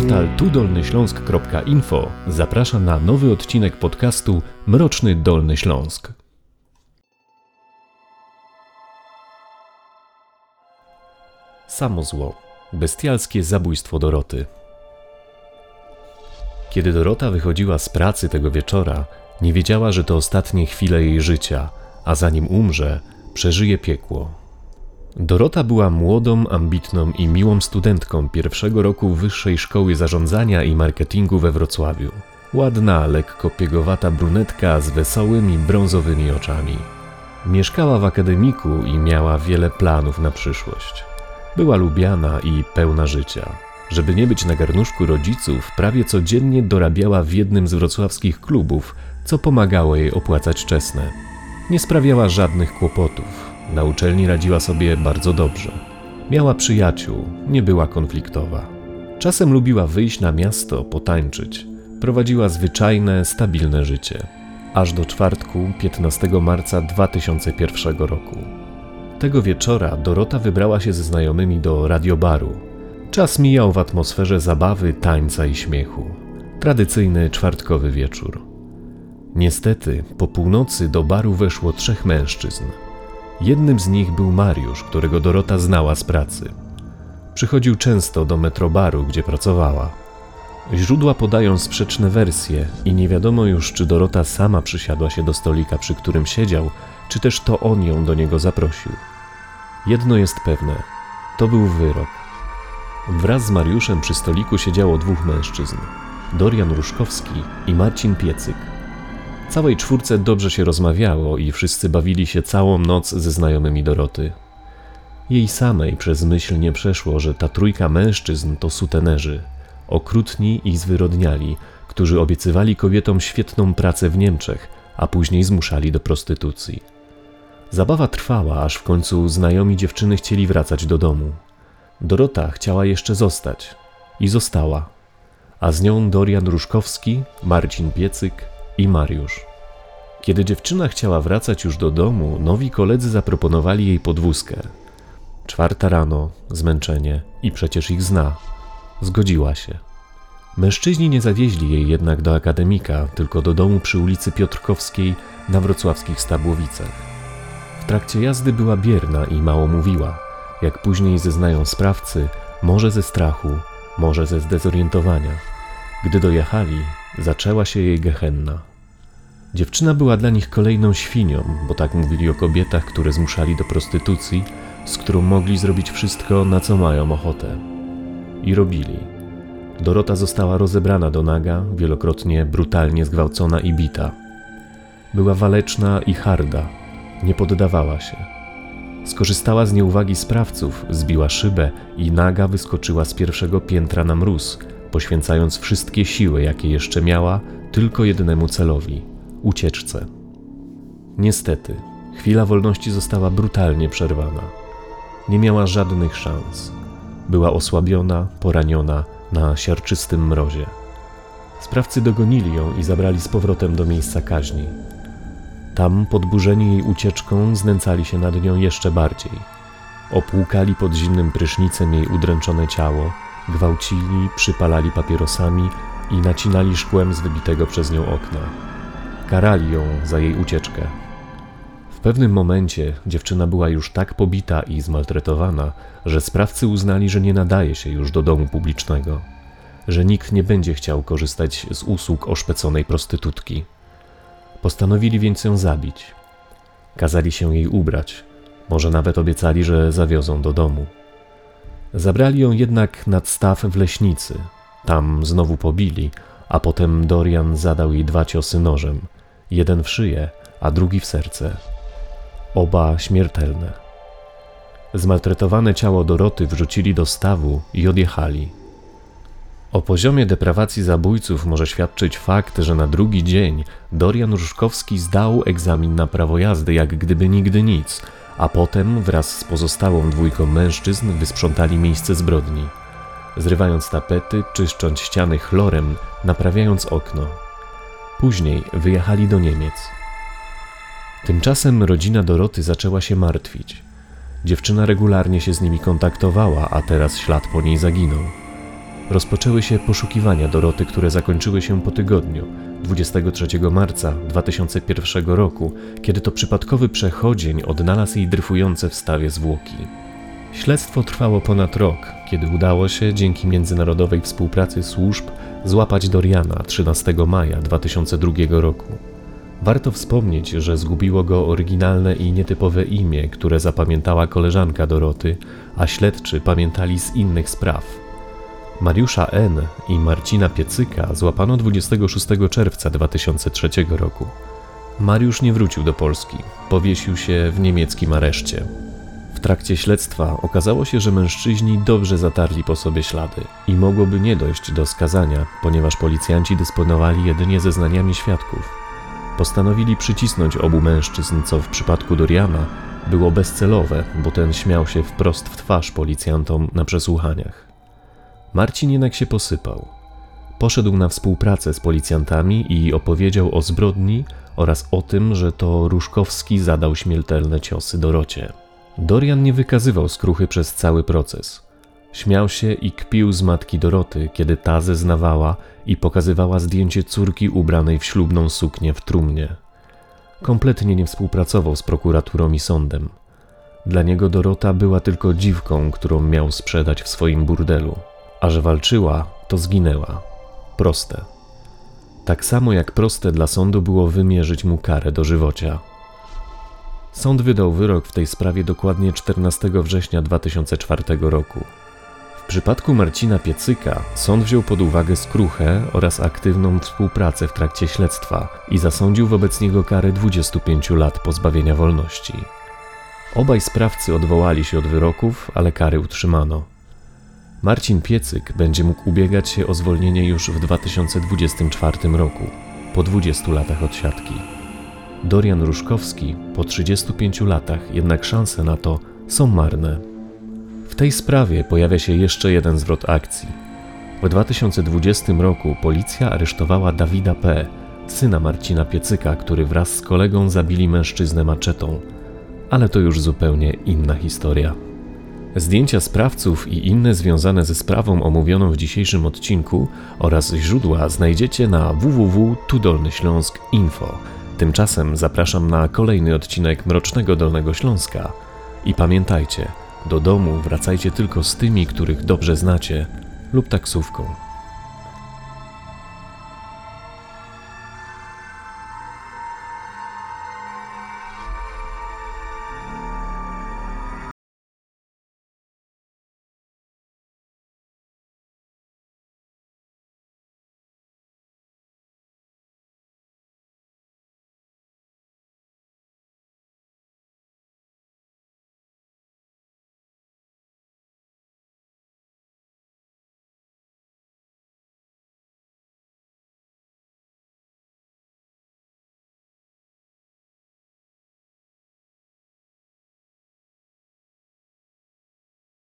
Portal tudolnyśląsk.info zaprasza na nowy odcinek podcastu Mroczny Dolny Śląsk. Samo zło. Bestialskie zabójstwo Doroty. Kiedy Dorota wychodziła z pracy tego wieczora, nie wiedziała, że to ostatnie chwile jej życia, a zanim umrze, przeżyje piekło. Dorota była młodą, ambitną i miłą studentką pierwszego roku Wyższej Szkoły Zarządzania i Marketingu we Wrocławiu. Ładna, lekko piegowata brunetka z wesołymi, brązowymi oczami. Mieszkała w akademiku i miała wiele planów na przyszłość. Była lubiana i pełna życia. Żeby nie być na garnuszku rodziców, prawie codziennie dorabiała w jednym z wrocławskich klubów, co pomagało jej opłacać czesne. Nie sprawiała żadnych kłopotów. Na uczelni radziła sobie bardzo dobrze. Miała przyjaciół, nie była konfliktowa. Czasem lubiła wyjść na miasto, potańczyć. Prowadziła zwyczajne, stabilne życie. Aż do czwartku, 15 marca 2001 roku. Tego wieczora Dorota wybrała się ze znajomymi do radiobaru. Czas mijał w atmosferze zabawy, tańca i śmiechu. Tradycyjny czwartkowy wieczór. Niestety, po północy do baru weszło trzech mężczyzn. Jednym z nich był Mariusz, którego Dorota znała z pracy. Przychodził często do metrobaru, gdzie pracowała. Źródła podają sprzeczne wersje i nie wiadomo już, czy Dorota sama przysiadła się do stolika, przy którym siedział, czy też to on ją do niego zaprosił. Jedno jest pewne: to był wyrok. Wraz z Mariuszem przy stoliku siedziało dwóch mężczyzn: Dorian Ruszkowski i Marcin Piecyk. Całej czwórce dobrze się rozmawiało i wszyscy bawili się całą noc ze znajomymi Doroty. Jej samej przez myśl nie przeszło, że ta trójka mężczyzn to sutenerzy, okrutni i zwyrodniali, którzy obiecywali kobietom świetną pracę w Niemczech, a później zmuszali do prostytucji. Zabawa trwała, aż w końcu znajomi dziewczyny chcieli wracać do domu. Dorota chciała jeszcze zostać i została, a z nią Dorian Ruszkowski, Marcin Piecyk i Mariusz. Kiedy dziewczyna chciała wracać już do domu, nowi koledzy zaproponowali jej podwózkę. Czwarta rano, zmęczenie i przecież ich zna. Zgodziła się. Mężczyźni nie zawieźli jej jednak do akademika, tylko do domu przy ulicy Piotrkowskiej na wrocławskich Stabłowicach. W trakcie jazdy była bierna i mało mówiła. Jak później zeznają sprawcy, może ze strachu, może ze zdezorientowania. Gdy dojechali, zaczęła się jej gehenna. Dziewczyna była dla nich kolejną świnią, bo tak mówili o kobietach, które zmuszali do prostytucji, z którą mogli zrobić wszystko, na co mają ochotę. I robili. Dorota została rozebrana do naga, wielokrotnie brutalnie zgwałcona i bita. Była waleczna i harda, nie poddawała się. Skorzystała z nieuwagi sprawców, zbiła szybę i naga wyskoczyła z pierwszego piętra na mróz, poświęcając wszystkie siły, jakie jeszcze miała, tylko jednemu celowi ucieczce. Niestety, chwila wolności została brutalnie przerwana. Nie miała żadnych szans. Była osłabiona, poraniona na siarczystym mrozie. Sprawcy dogonili ją i zabrali z powrotem do miejsca kaźni. Tam, podburzeni jej ucieczką, znęcali się nad nią jeszcze bardziej. Opłukali pod zimnym prysznicem jej udręczone ciało, gwałcili, przypalali papierosami i nacinali szkłem z wybitego przez nią okna. Karali ją za jej ucieczkę. W pewnym momencie dziewczyna była już tak pobita i zmaltretowana, że sprawcy uznali, że nie nadaje się już do domu publicznego, że nikt nie będzie chciał korzystać z usług oszpeconej prostytutki. Postanowili więc ją zabić. Kazali się jej ubrać, może nawet obiecali, że zawiozą do domu. Zabrali ją jednak nad staw w leśnicy. Tam znowu pobili, a potem Dorian zadał jej dwa ciosy nożem, jeden w szyję, a drugi w serce. Oba śmiertelne. Zmaltretowane ciało Doroty wrzucili do stawu i odjechali. O poziomie deprawacji zabójców może świadczyć fakt, że na drugi dzień Dorian Różkowski zdał egzamin na prawo jazdy jak gdyby nigdy nic, a potem wraz z pozostałą dwójką mężczyzn wysprzątali miejsce zbrodni. Zrywając tapety, czyszcząc ściany chlorem, naprawiając okno. Później wyjechali do Niemiec. Tymczasem rodzina Doroty zaczęła się martwić. Dziewczyna regularnie się z nimi kontaktowała, a teraz ślad po niej zaginął. Rozpoczęły się poszukiwania Doroty, które zakończyły się po tygodniu, 23 marca 2001 roku, kiedy to przypadkowy przechodzień odnalazł jej dryfujące w stawie zwłoki. Śledztwo trwało ponad rok, kiedy udało się dzięki międzynarodowej współpracy służb złapać Doriana 13 maja 2002 roku. Warto wspomnieć, że zgubiło go oryginalne i nietypowe imię, które zapamiętała koleżanka Doroty, a śledczy pamiętali z innych spraw. Mariusza N. i Marcina Piecyka złapano 26 czerwca 2003 roku. Mariusz nie wrócił do Polski, powiesił się w niemieckim areszcie. W trakcie śledztwa okazało się, że mężczyźni dobrze zatarli po sobie ślady i mogłoby nie dojść do skazania, ponieważ policjanci dysponowali jedynie zeznaniami świadków. Postanowili przycisnąć obu mężczyzn, co w przypadku Doriana było bezcelowe, bo ten śmiał się wprost w twarz policjantom na przesłuchaniach. Marcin jednak się posypał. Poszedł na współpracę z policjantami i opowiedział o zbrodni oraz o tym, że to Różkowski zadał śmiertelne ciosy Dorocie. Dorian nie wykazywał skruchy przez cały proces. Śmiał się i kpił z matki Doroty, kiedy ta zeznawała i pokazywała zdjęcie córki ubranej w ślubną suknię w trumnie. Kompletnie nie współpracował z prokuraturą i sądem. Dla niego Dorota była tylko dziwką, którą miał sprzedać w swoim burdelu, a że walczyła, to zginęła. Proste. Tak samo jak proste dla sądu było wymierzyć mu karę dożywocia. Sąd wydał wyrok w tej sprawie dokładnie 14 września 2004 roku. W przypadku Marcina Piecyka sąd wziął pod uwagę skruchę oraz aktywną współpracę w trakcie śledztwa i zasądził wobec niego karę 25 lat pozbawienia wolności. Obaj sprawcy odwołali się od wyroków, ale kary utrzymano. Marcin Piecyk będzie mógł ubiegać się o zwolnienie już w 2024 roku, po 20 latach odsiadki. Dorian Różkowski po 35 latach jednak szanse na to są marne. W tej sprawie pojawia się jeszcze jeden zwrot akcji. W 2020 roku policja aresztowała Dawida P., syna Marcina Piecyka, który wraz z kolegą zabili mężczyznę maczetą. Ale to już zupełnie inna historia. Zdjęcia sprawców i inne związane ze sprawą omówioną w dzisiejszym odcinku oraz źródła znajdziecie na www.tudolnyśląsk.info. Tymczasem zapraszam na kolejny odcinek Mrocznego Dolnego Śląska i pamiętajcie, do domu wracajcie tylko z tymi, których dobrze znacie lub taksówką.